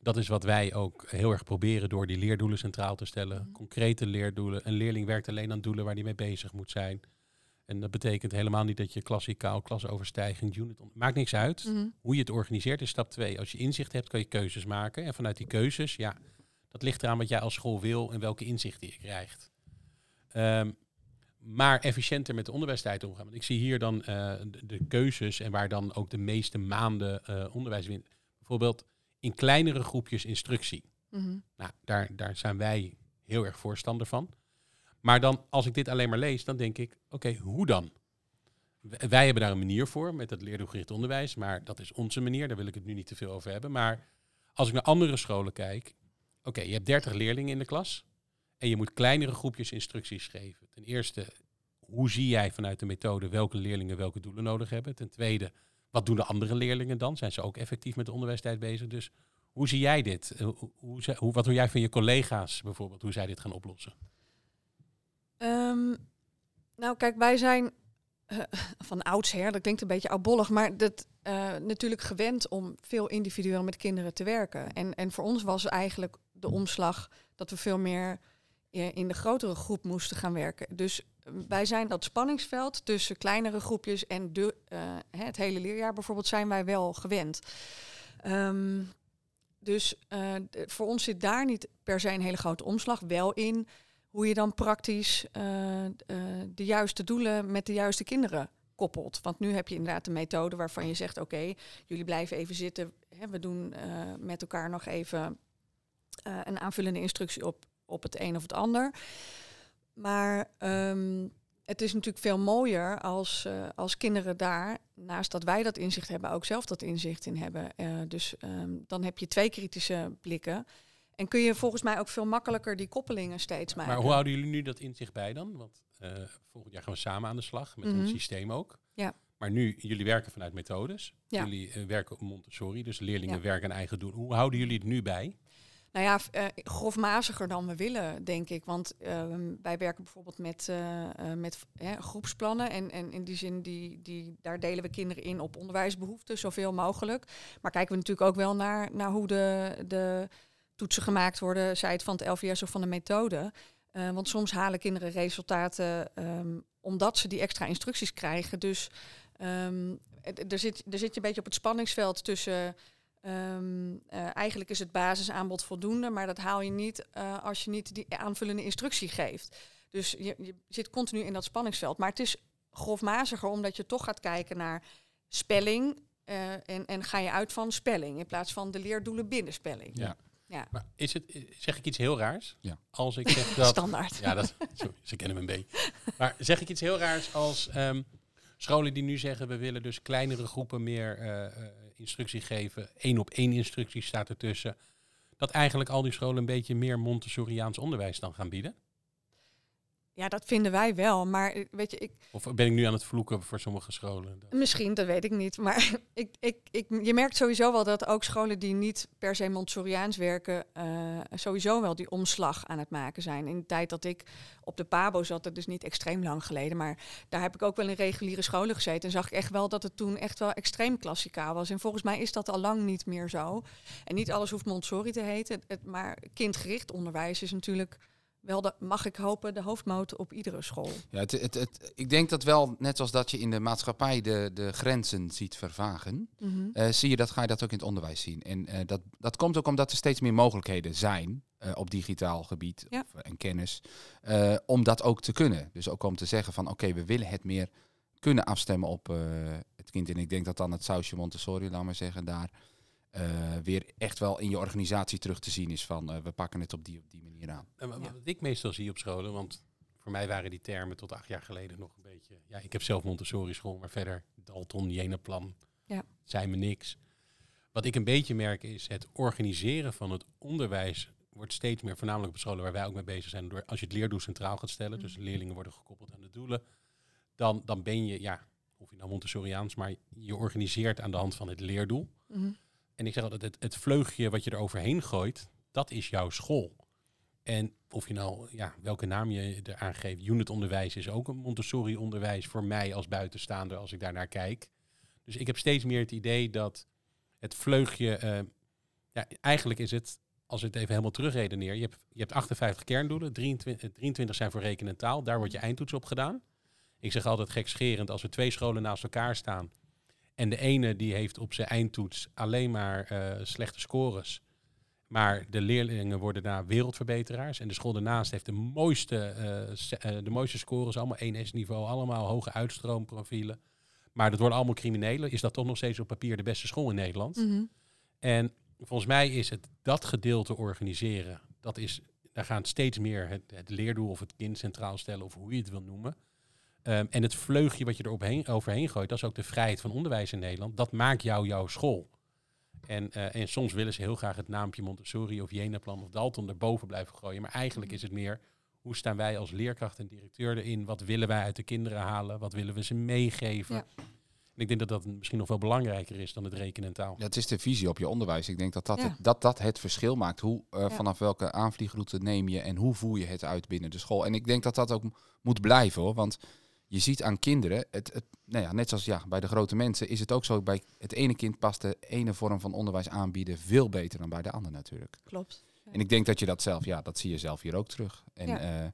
dat is wat wij ook heel erg proberen door die leerdoelen centraal te stellen. Mhm. Concrete leerdoelen. Een leerling werkt alleen aan doelen waar hij mee bezig moet zijn. En dat betekent helemaal niet dat je klassikaal, klasoverstijging, unit... Maakt niks uit. Mhm. Hoe je het organiseert is stap twee. Als je inzicht hebt, kan je keuzes maken. En vanuit die keuzes, ja, dat ligt eraan wat jij als school wil en welke inzichten je krijgt. Ehm, maar efficiënter met de onderwijstijd omgaan. Want ik zie hier dan eh, de, de keuzes en waar dan ook de meeste maanden eh, onderwijs wint. Bijvoorbeeld in kleinere groepjes instructie. Mhm. Nou, daar, daar zijn wij heel erg voorstander van. Maar dan, als ik dit alleen maar lees, dan denk ik, oké, hoe dan? W- Wij hebben daar een manier voor met het leerdoelgericht onderwijs, maar dat is onze manier, daar wil ik het nu niet te veel over hebben. Maar als ik naar andere scholen kijk, oké, je hebt 30 leerlingen in de klas en je moet kleinere groepjes instructies geven. Ten eerste, hoe zie jij vanuit de methode welke leerlingen welke doelen nodig hebben? Ten tweede, wat doen de andere leerlingen dan? Zijn ze ook effectief met de onderwijstijd bezig? Dus hoe zie jij dit? Eh, Hoe, hoe, wat doe jij van je collega's bijvoorbeeld, hoe zij dit gaan oplossen? Ehm, nou, kijk, wij zijn eh, van oudsher, dat klinkt een beetje oudbollig, maar dat, eh, natuurlijk gewend om veel individueel met kinderen te werken. En, en voor ons was eigenlijk de omslag dat we veel meer in de grotere groep moesten gaan werken. Dus eh, wij zijn dat spanningsveld tussen kleinere groepjes en de, eh, het hele leerjaar bijvoorbeeld zijn wij wel gewend. Ehm, dus eh, voor ons zit daar niet per se een hele grote omslag. Wel in hoe je dan praktisch eh, eh, de juiste doelen met de juiste kinderen koppelt. Want nu heb je inderdaad een methode waarvan je zegt: oké, jullie blijven even zitten. Hè, we doen eh, met elkaar nog even eh, een aanvullende instructie op, op het een of het ander. Maar ehm, het is natuurlijk veel mooier als, eh, als kinderen daar, naast dat wij dat inzicht hebben, ook zelf dat inzicht in hebben. Eh, dus ehm, dan heb je twee kritische blikken. En kun je volgens mij ook veel makkelijker die koppelingen steeds maken. Maar hoe houden jullie nu dat inzicht bij dan? Want eh, volgend jaar gaan we samen aan de slag met ons Mhm. systeem ook. Ja. Maar nu, jullie werken vanuit methodes. Ja. Jullie werken op Montessori, dus leerlingen Ja. werken een eigen doel. Hoe houden jullie het nu bij? Nou ja, eh, grofmaziger dan we willen, denk ik. Want ehm, wij werken bijvoorbeeld met, eh, eh, met groepsplannen. En, en in die zin, die, die, daar delen we kinderen in op onderwijsbehoeften, zoveel mogelijk. Maar kijken we natuurlijk ook wel naar, naar hoe de, de toetsen gemaakt worden, zij het van het LVS of van de methode. Want soms halen kinderen resultaten ehm, omdat ze die extra instructies krijgen. Dus ehm, er, zit, er zit je een beetje op het spanningsveld tussen... Ehm, eh, eigenlijk is het basisaanbod voldoende, maar dat haal je niet eh, als je niet die aanvullende instructie geeft. Dus je, je zit continu in dat spanningsveld. Maar het is grofmaziger omdat je toch gaat kijken naar spelling. eh, en, en ga je uit van spelling in plaats van de leerdoelen binnen spelling. Ja. Ja. Maar is het, zeg ik iets heel raars? Ja. Als ik zeg dat... Standaard. Ja, dat, sorry, ze kennen me een beetje. Maar zeg ik iets heel raars als ehm, scholen die nu zeggen... we willen dus kleinere groepen meer eh, eh, instructie geven. één op één instructie staat ertussen. Dat eigenlijk al die scholen een beetje meer Montessoriaans onderwijs dan gaan bieden? Ja, dat vinden wij wel. Maar eh, weet je, ik, Of ben ik nu aan het vloeken voor sommige scholen? misschien, dat weet ik niet. Maar ik, ik, ik, je merkt sowieso wel dat ook scholen die niet per se Montessoriaans werken, eh, sowieso wel die omslag aan het maken zijn. In de tijd dat ik op de PABO zat, dat is niet extreem lang geleden, maar daar heb ik ook wel in reguliere scholen gezeten. En zag ik echt wel dat het toen echt wel extreem klassikaal was. En volgens mij is dat al lang niet meer zo. En niet alles hoeft Montessori te heten, het, maar kindgericht onderwijs is natuurlijk wel, de, mag ik hopen, de hoofdmoot op iedere school. Ja, het, het, het, ik denk dat wel, net zoals dat je in de maatschappij de, de grenzen ziet vervagen, Mhm. eh, zie je dat, ga je dat ook in het onderwijs zien. En eh, dat, dat komt ook omdat er steeds meer mogelijkheden zijn eh, op digitaal gebied Ja. of, en kennis, om dat ook te kunnen. Dus ook om te zeggen van oké, we willen het meer kunnen afstemmen op het kind. En ik denk dat dan het sausje Montessori, laat maar zeggen, daar eh, weer echt wel in je organisatie terug te zien is van eh, we pakken het op die, op die manier aan. En Ja. wat ik meestal zie op scholen, want voor mij waren die termen tot acht jaar geleden nog een beetje... Ja, ik heb zelf Montessori school, maar verder Dalton, Jenaplan, Ja. zei me niks. Wat ik een beetje merk is het organiseren van het onderwijs wordt steeds meer, voornamelijk op scholen waar wij ook mee bezig zijn, door als je het leerdoel centraal gaat stellen, dus de leerlingen worden gekoppeld aan de doelen, dan, dan ben je, ja, of je nou Montessoriaans, maar je organiseert aan de hand van het leerdoel. Mhm. En ik zeg altijd, het, het vleugje wat je er overheen gooit, dat is jouw school. En of je nou, ja, welke naam je eraan geeft, unitonderwijs is ook een Montessori-onderwijs voor mij als buitenstaander als ik daarnaar kijk. Dus ik heb steeds meer het idee dat het vleugje, eh, ja, eigenlijk is het, als we het even helemaal terugredeneer, je hebt, je hebt 58 kerndoelen, 23, 23 zijn voor rekenen en taal, daar wordt je eindtoets op gedaan. Ik zeg altijd gekscherend, als er twee scholen naast elkaar staan en de ene die heeft op zijn eindtoets alleen maar eh, slechte scores. Maar de leerlingen worden daar wereldverbeteraars. En de school daarnaast heeft de mooiste, eh, eh, de mooiste scores, allemaal 1S-niveau, allemaal hoge uitstroomprofielen. Maar dat worden allemaal criminelen. Is dat toch nog steeds op papier de beste school in Nederland? Mhm. En volgens mij is het dat gedeelte organiseren. Dat is, daar gaan steeds meer het, het leerdoel of het kind centraal stellen, of hoe je het wil noemen. Ehm, en het vleugje wat je er overheen, overheen gooit, dat is ook de vrijheid van onderwijs in Nederland. Dat maakt jou jouw school. En, eh, en soms willen ze heel graag het naampje Montessori of Jenaplan of Dalton erboven blijven gooien. Maar eigenlijk is het meer, hoe staan wij als leerkracht en directeur erin? Wat willen wij uit de kinderen halen? Wat willen we ze meegeven? Ja. En ik denk dat dat misschien nog wel belangrijker is dan het rekenen en taal. Ja, het is de visie op je onderwijs. Ik denk dat dat, Ja. het, dat, dat het verschil maakt. Hoe, eh, Ja. Vanaf welke aanvliegroute neem je en hoe voer je het uit binnen de school. En ik denk dat dat ook moet blijven hoor. Want je ziet aan kinderen, het, het, nou ja, net zoals ja, bij de grote mensen, is het ook zo. Bij het ene kind past de ene vorm van onderwijs aanbieden veel beter dan bij de ander natuurlijk. Klopt. En ik denk dat je dat zelf, ja, dat zie je zelf hier ook terug. En Ja. ja,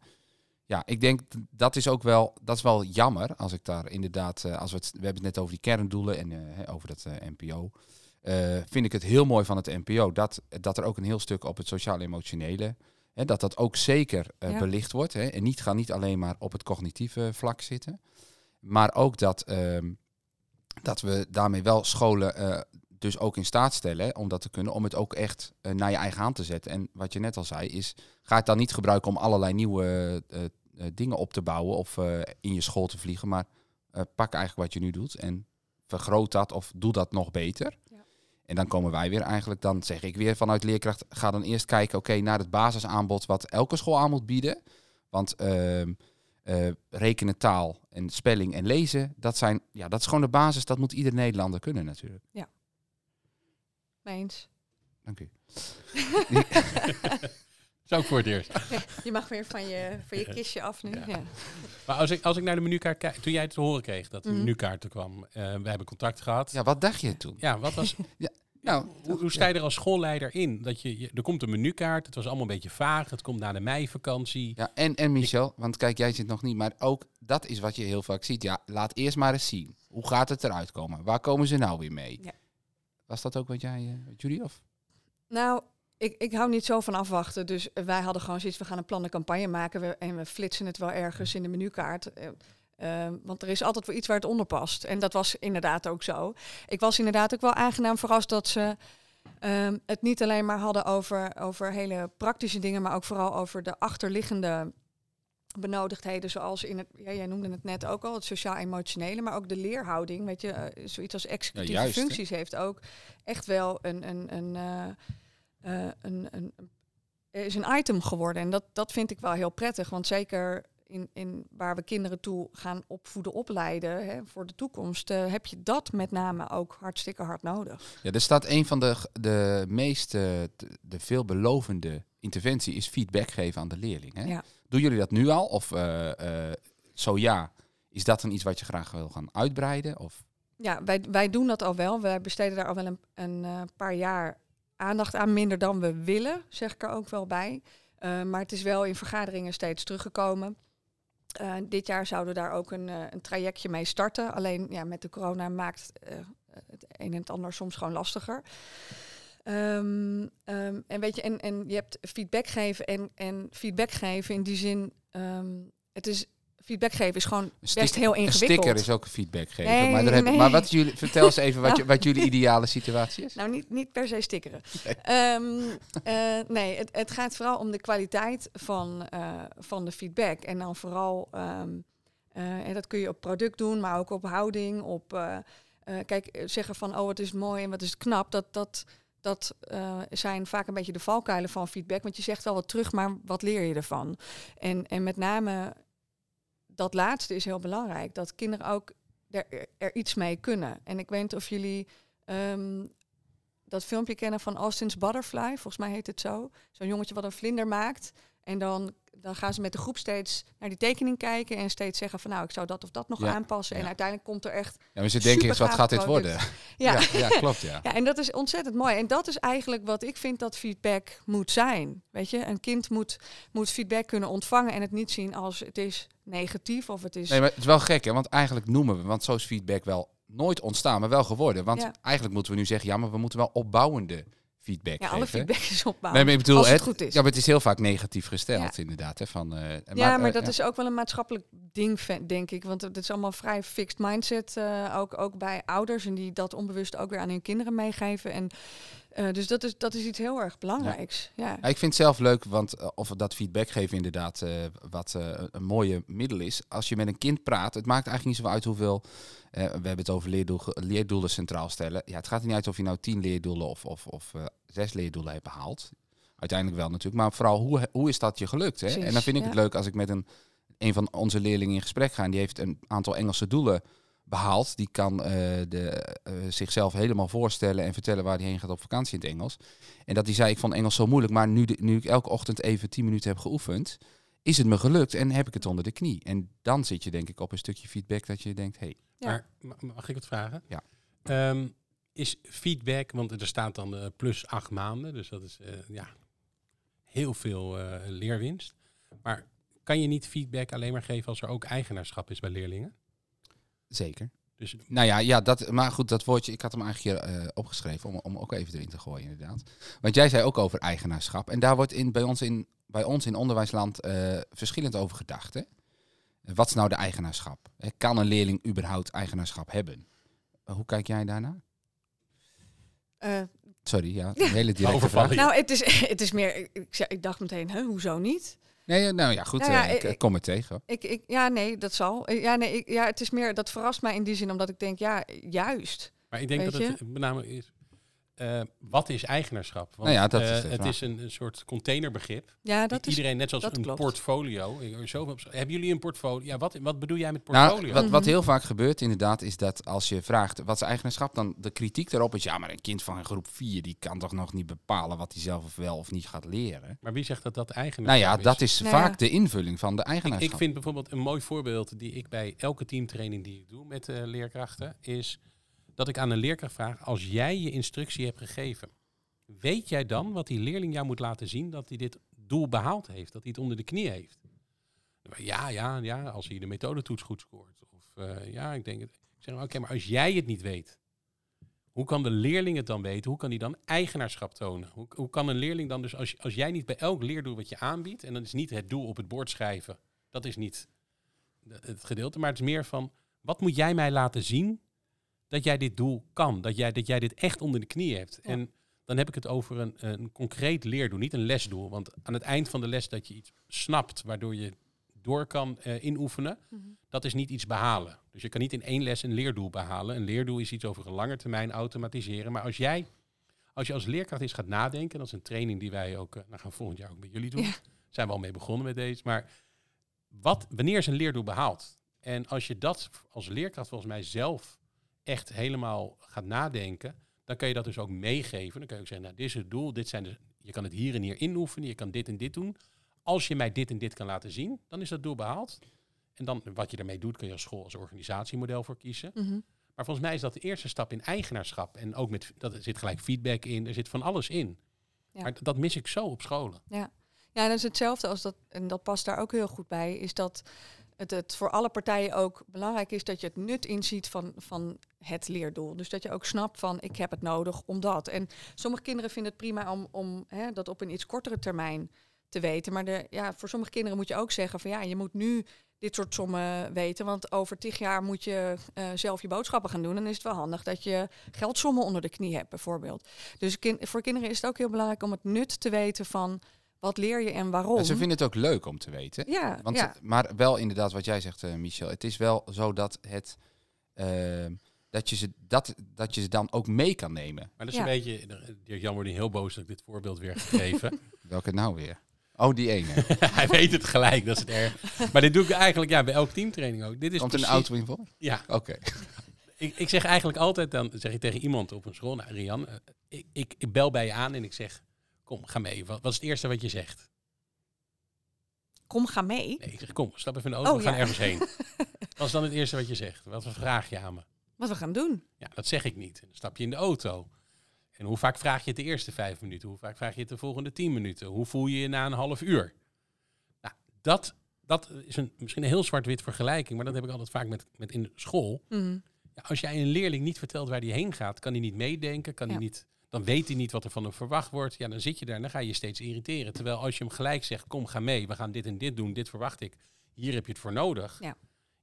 ja ik denk dat is ook wel, dat is wel jammer als ik daar inderdaad, eh, als we het, we hebben het net over die kerndoelen en eh, over dat eh, NPO. eh, vind ik het heel mooi van het NPO dat, dat er ook een heel stuk op het sociaal-emotionele, hè, dat dat ook zeker eh, Ja. belicht wordt. Hè, en niet, ga niet alleen maar op het cognitieve vlak zitten, maar ook dat, ehm, dat we daarmee wel scholen eh, dus ook in staat stellen hè, om dat te kunnen, om het ook echt eh, naar je eigen hand te zetten. En wat je net al zei, is ga het dan niet gebruiken om allerlei nieuwe dingen op te bouwen of in je school te vliegen, maar pak eigenlijk wat je nu doet en vergroot dat of doe dat nog beter. Ja. En dan komen wij weer eigenlijk, dan zeg ik weer vanuit leerkracht, ga dan eerst kijken, oké, naar het basisaanbod wat elke school aan moet bieden. Want ehm, eh, rekenen, taal en spelling en lezen, dat, zijn, ja, dat is gewoon de basis, dat moet ieder Nederlander kunnen natuurlijk. Mee eens. Dank u. Zou ik voor het eerst. Je mag weer van je, van je kistje af nu. Ja. Ja. Maar als ik, als ik naar de menukaart kijk, toen jij het te horen kreeg dat de Mhm. menukaart er kwam, eh, we hebben contact gehad. Ja, Ja, wat dacht je toen? wat was, Nou, hoe, hoe sta je er als schoolleider in? Dat je, je- er komt een menukaart, het was allemaal een beetje vaag, het komt na de meivakantie. Ja, en, en Michel, want kijk, jij zit nog niet, maar ook dat is wat je heel vaak ziet. Ja, laat eerst maar eens zien. Hoe gaat het eruit komen? Waar komen ze nou weer mee? Ja. Was dat ook wat jij, eh, wat jullie of? Nou, ik, ik hou niet zo van afwachten. Dus eh, wij hadden gewoon zoiets, we gaan een plannen campagne maken. We, en we flitsen het wel ergens in de menukaart. Eh, eh, want er is altijd wel iets waar het onder past. En dat was inderdaad ook zo. Ik was inderdaad ook wel aangenaam verrast dat ze ehm, het niet alleen maar hadden over, over hele praktische dingen, maar ook vooral over de achterliggende benodigdheden, zoals in het, ja, jij noemde het net ook al, het sociaal-emotionele, maar ook de leerhouding. Weet je, eh, zoiets als executieve juist, functies heeft ook echt wel een, een, een, eh, eh, een, een, is een item geworden. En dat, dat vind ik wel heel prettig. Want zeker in, in waar we kinderen toe gaan opvoeden, opleiden hè, voor de toekomst, eh, heb je dat met name ook hartstikke hard nodig. Ja, er staat een van de, de meest eh, de, de veelbelovende interventie is feedback geven aan de leerling. Hè? Ja. Doen jullie dat nu al? Of eh, zo ja, is dat dan iets wat je graag wil gaan uitbreiden? Of Ja, wij, wij doen dat al wel. Wij besteden daar al wel een, een paar jaar aandacht aan, minder dan we willen, zeg ik er ook wel bij. Maar het is wel in vergaderingen steeds teruggekomen. Eh, dit jaar zouden we daar ook een, eh, een trajectje mee starten. Alleen ja, met de corona maakt eh, het een en het ander soms gewoon lastiger. Ehm, ehm, en weet je, en, en je hebt feedback geven en, en feedback geven in die zin, ehm, het is feedback geven is gewoon een best heel Een ingewikkeld. sticker is ook een feedback geven. Nee, maar, daar heb, nee. maar wat jullie, vertel eens even wat, je, wat jullie ideale situatie is. Nou, niet, niet per se stickeren. Nee. Ehm, eh, nee, het, het gaat vooral om de kwaliteit van, eh, van de feedback. En dan vooral, ehm, eh, en dat kun je op product doen, maar ook op houding. Op, kijk, zeggen van, oh, wat is mooi en wat is knap. Dat, dat, dat zijn vaak een beetje de valkuilen van feedback. Want je zegt wel wat terug, maar wat leer je ervan? En, en met name dat laatste is heel belangrijk. Dat kinderen ook er, iets mee kunnen. En ik weet niet of jullie ehm, dat filmpje kennen van Austin's Butterfly. Volgens mij heet het zo. Zo'n jongetje wat een vlinder maakt. En dan, dan gaan ze met de groep steeds naar die tekening kijken. En steeds zeggen van nou, ik zou dat of dat nog Ja, aanpassen. En ja. uiteindelijk komt er echt... Ja, maar ze denken eens, wat gaat dit product. worden? Ja, ja, klopt ja. ja, en dat is ontzettend mooi. En dat is eigenlijk wat ik vind dat feedback moet zijn. Weet je, een kind moet, moet feedback kunnen ontvangen en het niet zien als het is negatief of het is... Nee, maar het is wel gek, hè? want eigenlijk noemen we, want zo is feedback wel nooit ontstaan, maar wel geworden. Want eigenlijk moeten we nu zeggen, ja, maar we moeten wel opbouwende feedback ja, alle geven. feedback is opbouwen. Nee, maar ik bedoel, als het het, goed is. Ja, maar het is heel vaak negatief gesteld, Ja. inderdaad. Hè, van, eh, ja, maar eh, dat ja. is ook wel een maatschappelijk ding, denk ik. Want het is allemaal vrij fixed mindset, eh, ook, ook bij ouders. En die dat onbewust ook weer aan hun kinderen meegeven. En, eh, dus dat is, dat is iets heel erg belangrijks. Ja. Ja, ik vind het zelf leuk, want eh, of dat feedback geven inderdaad eh, wat een mooie middel is. Als je met een kind praat, het maakt eigenlijk niet zoveel uit hoeveel... we hebben het over leerdoel, leerdoelen centraal stellen. Ja, het gaat er niet uit of je nou tien leerdoelen of, of, of zes leerdoelen hebt behaald. Uiteindelijk wel natuurlijk, maar vooral hoe, hoe is dat je gelukt? Hè? Precies, en dan vind ik ja. het leuk als ik met een, een van onze leerlingen in gesprek ga. en Die heeft een aantal Engelse doelen behaald. Die kan eh, de, eh, zichzelf helemaal voorstellen en vertellen waar hij heen gaat op vakantie in het Engels. En dat hij zei, ik vond Engels zo moeilijk, maar nu, de- nu ik elke ochtend even 10 minuten heb geoefend, is het me gelukt en heb ik het onder de knie. En dan zit je denk ik op een stukje feedback dat je denkt, hey, Ja. Maar ma- mag ik het vragen? Ja. Ehm, is feedback, want er staat dan eh, plus acht maanden, dus dat is eh, ja, heel veel eh, leerwinst. Maar kan je niet feedback alleen maar geven als er ook eigenaarschap is bij leerlingen? Zeker. Dus Nou ja, ja dat, maar goed, dat woordje, ik had hem eigenlijk hier eh, opgeschreven om, om ook even erin te gooien inderdaad. Want jij zei ook over eigenaarschap. En daar wordt in, bij, ons in, bij ons in onderwijsland eh, verschillend over gedacht. Hè? Wat is nou de eigenaarschap? Kan een leerling überhaupt eigenaarschap hebben? Eh, hoe kijk jij daarnaar? Eh, Sorry, ja, een hele directe vraag. nou, het is, het is meer... Ik, ik, zei- ik dacht meteen, hè, hoezo niet? Nee, eh, nou ja, goed, Nou ja, eh, ik, ik- ik kom er tegen. Ik, ik, ja, nee, dat zal. Eh, Ja, nee, ik, ja, het is meer, dat verrast mij in die zin, omdat ik denk, ja, juist. Maar ik denk dat het met name is. Eh, wat is eigenaarschap? Want, Nou ja, dat is eh, het is een, een soort containerbegrip. Ja, dat is... iedereen, net zoals dat een klopt. portfolio. zoveel- hebben jullie een portfolio? Ja, wat, wat bedoel jij met Nou, portfolio? wat, wat Mhm. heel vaak gebeurt inderdaad, is dat als je vraagt wat is eigenaarschap, dan de kritiek daarop is, ja, maar een kind van groep 4, die kan toch nog niet bepalen wat hij zelf of wel of niet gaat leren. maar wie zegt dat dat Nou eigenaarschap ja, is? dat is Nou vaak ja. de invulling van de eigenaarschap. ik vind bijvoorbeeld een mooi voorbeeld die ik bij elke teamtraining die ik doe met eh, leerkrachten, is dat ik aan een leerkracht vraag, als jij je instructie hebt gegeven, weet jij dan wat die leerling jou moet laten zien dat hij dit doel behaald heeft, dat hij het onder de knie heeft? Ja, ja, ja, als hij de methodetoets goed scoort. Of eh, ja, ik denk het. Ik zeg, oké, maar als jij het niet weet, hoe kan de leerling het dan weten? Hoe kan hij dan eigenaarschap tonen? Hoe, hoe kan een leerling dan dus, als, als jij niet bij elk leerdoel wat je aanbiedt, en dan is niet het doel op het bord schrijven, dat is niet het gedeelte, maar het is meer van, wat moet jij mij laten zien dat jij dit doel kan? Dat jij, dat jij dit echt onder de knie hebt? Ja. En dan heb ik het over een, een concreet leerdoel, niet een lesdoel. Want aan het eind van de les dat je iets snapt, waardoor je door kan eh, inoefenen, Mhm. dat is niet iets behalen. Dus je kan niet in één les een leerdoel behalen. Een leerdoel is iets over een lange termijn automatiseren. Maar als jij, als je als leerkracht eens gaat nadenken, dat is een training die wij ook, eh, nou gaan volgend jaar ook met jullie doen. Ja. Zijn we al mee begonnen met deze. Maar wat, wanneer is een leerdoel behaald? En als je dat als leerkracht volgens mij zelf echt helemaal gaat nadenken, dan kun je dat dus ook meegeven. Dan kun je ook zeggen, nou, dit is het doel, dit zijn de, je kan het hier en hier inoefenen, je kan dit en dit doen. Als je mij dit en dit kan laten zien, dan is dat doel behaald. En dan wat je daarmee doet, kun je als school als organisatiemodel voor kiezen. Mhm. Maar volgens mij is dat de eerste stap in eigenaarschap. En ook met, dat er zit gelijk feedback in, er zit van alles in. Ja. Maar dat mis ik zo op scholen. Ja, dat is hetzelfde als dat, en dat past daar ook heel goed bij, is dat het, het voor alle partijen ook belangrijk is dat je het nut inziet van, van het leerdoel. Dus dat je ook snapt van ik heb het nodig om dat. En sommige kinderen vinden het prima om, om hè, dat op een iets kortere termijn te weten. Maar de, ja, voor sommige kinderen moet je ook zeggen van ja, je moet nu dit soort sommen weten. Want over tig jaar moet je eh, zelf je boodschappen gaan doen. En dan is het wel handig dat je geldsommen onder de knie hebt, bijvoorbeeld. Dus voor kinderen is het ook heel belangrijk om het nut te weten van wat leer je en waarom. En ze vinden het ook leuk om te weten. ja, Want ja. maar wel inderdaad wat jij zegt, eh, Michel. Het is wel zo dat, het, ehm, dat, je ze, dat, dat je ze dan ook mee kan nemen. Maar dat is Ja. een beetje, Dirk Jan wordt niet heel boos dat ik dit voorbeeld weer gegeven. Welke nou weer? Oh, die ene. Hij weet het gelijk, dat is het erg. Maar dit doe ik eigenlijk ja, bij elke teamtraining ook. Dit is Komt een auto in voor? Ja, Oké. ik, ik zeg eigenlijk altijd, dan zeg ik tegen iemand op een school, nou Rian, eh, ik, ik, ik bel bij je aan en ik zeg, kom, ga mee. Wat, wat is het eerste wat je zegt? Kom, ga mee. Nee, ik zeg, kom, stap even in de auto, Oh, we gaan ja. ergens heen. Wat is dan het eerste wat je zegt? Wat vraag je aan me? Wat we gaan doen. Ja, dat zeg ik niet. Dan stap je in de auto. En hoe vaak vraag je het de eerste vijf minuten? Hoe vaak vraag je het de volgende tien minuten? Hoe voel je je na een half uur? Nou, dat, dat is een, misschien een heel zwart-wit vergelijking, maar dat heb ik altijd vaak met, met in de school. Mhm. Ja, als jij een leerling niet vertelt waar hij heen gaat, kan hij niet meedenken, kan Ja. hij niet, dan weet hij niet wat er van hem verwacht wordt. Ja, dan zit je daar en dan ga je je steeds irriteren. Terwijl als je hem gelijk zegt, kom, ga mee, we gaan dit en dit doen, dit verwacht ik. Hier heb je het voor nodig. Ja.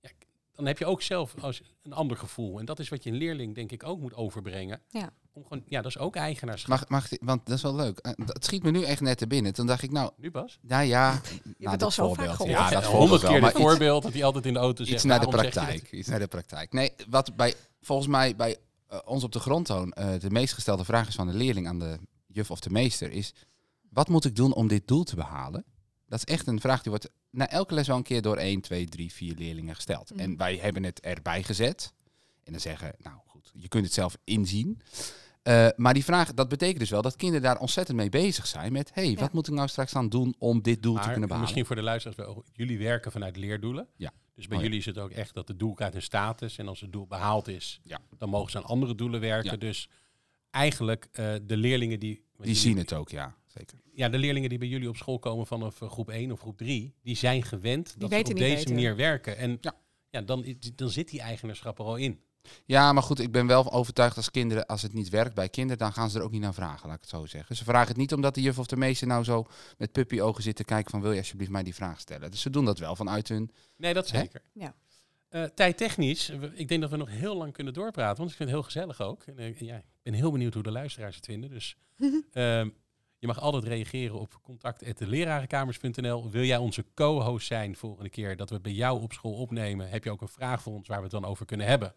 Ja, dan heb je ook zelf als een ander gevoel. En dat is wat je een leerling denk ik ook moet overbrengen. Ja. Om gewoon, ja, dat is ook eigenaarschap. Mag, mag, ik- want dat is wel leuk. Eh, Het schiet me nu echt net te binnen. Toen dacht ik, nou, Nu Bas? nou ja, hebt nou, het dat al zo vaak voorbeeld. gehoord. Ja, dat honderd keer iets, voorbeeld dat hij altijd in de auto zegt. iets naar de praktijk. Iets naar de praktijk. Nee, wat bij, volgens mij bij eh, ons op de grondtoon eh, de meest gestelde vraag is van de leerling aan de juf of de meester is... Wat moet ik doen om dit doel te behalen? Dat is echt een vraag die wordt na elke les wel een keer door 1, 2, 3, 4 leerlingen gesteld. Mhm. En wij hebben het erbij gezet. En dan zeggen, nou goed, je kunt het zelf inzien. Eh, maar die vraag, dat betekent dus wel dat kinderen daar ontzettend mee bezig zijn met... hé, hey, Ja. wat moet ik nou straks aan doen om dit doel te kunnen behalen? misschien voor de luisteraars, wel, jullie werken vanuit leerdoelen. Ja. Dus bij Oh ja. jullie is het ook echt dat het doel krijgt een status. En als het doel behaald is, Ja. dan mogen ze aan andere doelen werken. Ja. Dus eigenlijk eh, de leerlingen die... Die jullie- zien het ook, ja, zeker. Ja, de leerlingen die bij jullie op school komen vanaf eh, groep 1 of groep 3, die zijn gewend dat ze op deze manier werken. En Ja. ja. dan, dan zit die eigenaarschap er al in. Ja, maar goed, ik ben wel overtuigd als kinderen, als het niet werkt bij kinderen, dan gaan ze er ook niet naar vragen, laat ik het zo zeggen. Ze vragen het niet omdat de juf of de meester nou zo met puppyogen zit te kijken van wil je alsjeblieft mij die vraag stellen. Dus ze doen dat wel vanuit hun... Nee, dat Hè? zeker. Ja. Eh, tijdtechnisch, ik denk dat we nog heel lang kunnen doorpraten, want ik vind het heel gezellig ook. En, eh, ja, ik ben heel benieuwd hoe de luisteraars het vinden. Dus ehm, je mag altijd reageren op contact.lerarenkamers.nl. Wil jij onze co-host zijn volgende keer dat we het bij jou op school opnemen? Heb je ook een vraag voor ons waar we het dan over kunnen hebben?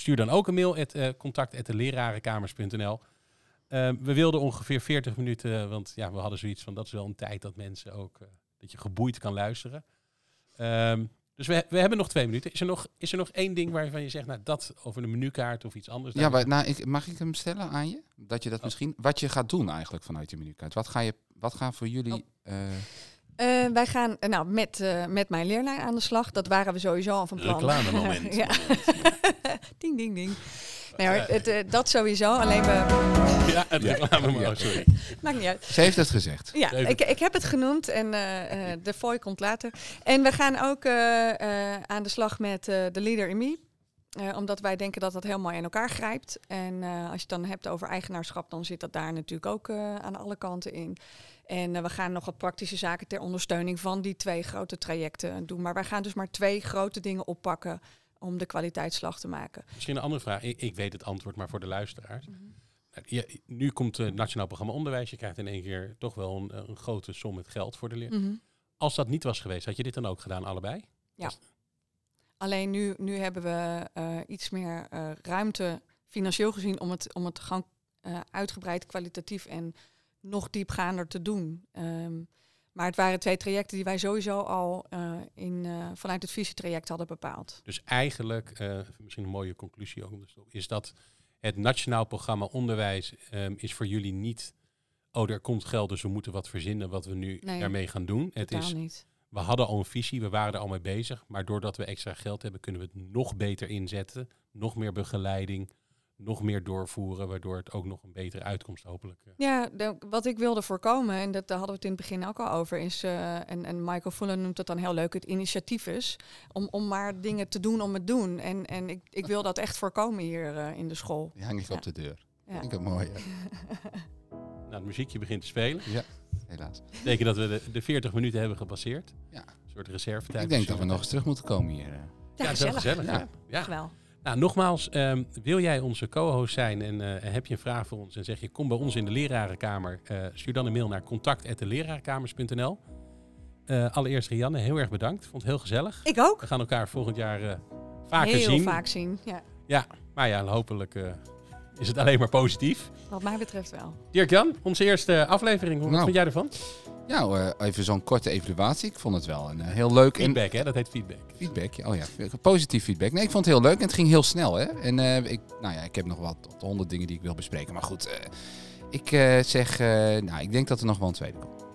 Stuur dan ook een mail at uh, contact.lerarenkamers.nl. We wilden ongeveer 40 minuten, want ja, we hadden zoiets van dat is wel een tijd dat mensen ook, eh, dat je geboeid kan luisteren. Ehm, dus we, we hebben nog twee minuten. Is er nog, is er nog één ding waarvan je zegt, nou dat over een menukaart of iets anders? Ja, maar, nou, ik, mag ik hem stellen aan je? Dat je dat Oh. misschien... Wat je gaat doen eigenlijk vanuit je menukaart. Wat, ga je, wat gaan voor jullie... Oh. Eh, wij gaan eh, nou, met, eh, met mijn leerlijn aan de slag. Dat waren we sowieso al van plan. Reclamemoment. ja. ding, ding, ding. Nee, hoor, het, dat sowieso. Alleen we... Ja, het reclame, Ja. oh, sorry. Maakt niet uit. ze heeft het gezegd. Ja, ik, ik heb het genoemd en eh, eh, de fooi komt later. En we gaan ook eh, eh, aan de slag met eh, de Leader in Me. Eh, omdat wij denken dat dat heel mooi in elkaar grijpt. En eh, als je het dan hebt over eigenaarschap, dan zit dat daar natuurlijk ook eh, aan alle kanten in. En we gaan nog wat praktische zaken ter ondersteuning van die twee grote trajecten doen. Maar wij gaan dus maar twee grote dingen oppakken om de kwaliteitsslag te maken. Misschien een andere vraag. Ik, ik weet het antwoord, maar voor de luisteraars. Nou, je- nu komt het Nationaal Programma Onderwijs. Je krijgt in één keer toch wel een, een grote som met geld voor de leer. Mhm. Als dat niet was geweest, had je dit dan ook gedaan, allebei? Alleen nu, nu hebben we eh, iets meer eh, ruimte financieel gezien om het, om het gewoon eh, uitgebreid kwalitatief en nog diepgaander te doen. Ehm, Maar het waren twee trajecten die wij sowieso al in, vanuit het visietraject hadden bepaald. Dus eigenlijk, misschien een mooie conclusie ook, is dat het Nationaal Programma Onderwijs ehm, is voor jullie niet, oh er komt geld, dus we moeten wat verzinnen wat we nu Nee, daarmee gaan doen. Het is, niet. We hadden al een visie, we waren er al mee bezig, maar doordat we extra geld hebben, kunnen we het nog beter inzetten, nog meer begeleiding, nog meer doorvoeren, waardoor het ook nog een betere uitkomst hopelijk. eh, Ja, de- wat ik wilde voorkomen, en dat, daar hadden we het in het begin ook al over, is, eh, en, en Michael Fullen noemt het dan heel leuk, het initiatief is, om, om maar dingen te doen om het doen. En, en ik, ik wil dat echt voorkomen hier eh, in de school. Die hang ik Ja. op de deur. Ja. Vind ik het mooi, ja. Nou, het muziekje begint te spelen. Helaas. Dat betekent dat we de, de 40 minuten hebben gepasseerd. Ja. Een soort reservetijd. Ik denk dat we nog eens terug moeten komen hier. eh. Ja, Ja, dat is wel gezellig. gezellig. Ja. Ja. Ja. Wel. Nou, nogmaals, ehm, wil jij onze co-host zijn en eh, heb je een vraag voor ons en zeg je kom bij ons in de lerarenkamer, eh, stuur dan een mail naar contact.delerarenkamers.nl. Eh allereerst Rianne, heel erg bedankt. Vond het heel gezellig. Ik ook. We gaan elkaar volgend jaar eh, vaker heel zien. vaak zien. Ja, Maar ja, hopelijk eh, is het alleen maar positief. wat mij betreft wel. Dirk-Jan, onze eerste aflevering. Wat Nou. vind jij ervan? Nou, eh, even zo'n korte evaluatie. Ik vond het wel een eh, heel leuk. en- Feedback, hè? Dat heet feedback. Feedback, ja. oh ja, positief feedback. Nee, ik vond het heel leuk en het ging heel snel. Hè? En eh, ik, nou ja, ik heb nog wat tot honderd dingen die ik wil bespreken. Maar goed, eh, ik eh, zeg, eh, nou, ik denk dat er nog wel een tweede komt.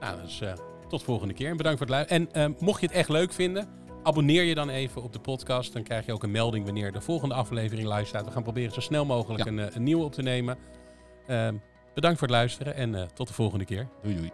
Nou, dus eh, tot volgende keer. En bedankt voor het luisteren. En mocht je het echt leuk vinden, abonneer je dan even op de podcast. Dan krijg je ook een melding wanneer de volgende aflevering live staat. We gaan proberen zo snel mogelijk Ja. een, eh, een nieuwe op te nemen. Ehm, bedankt voor het luisteren en eh, tot de volgende keer. Doei doei.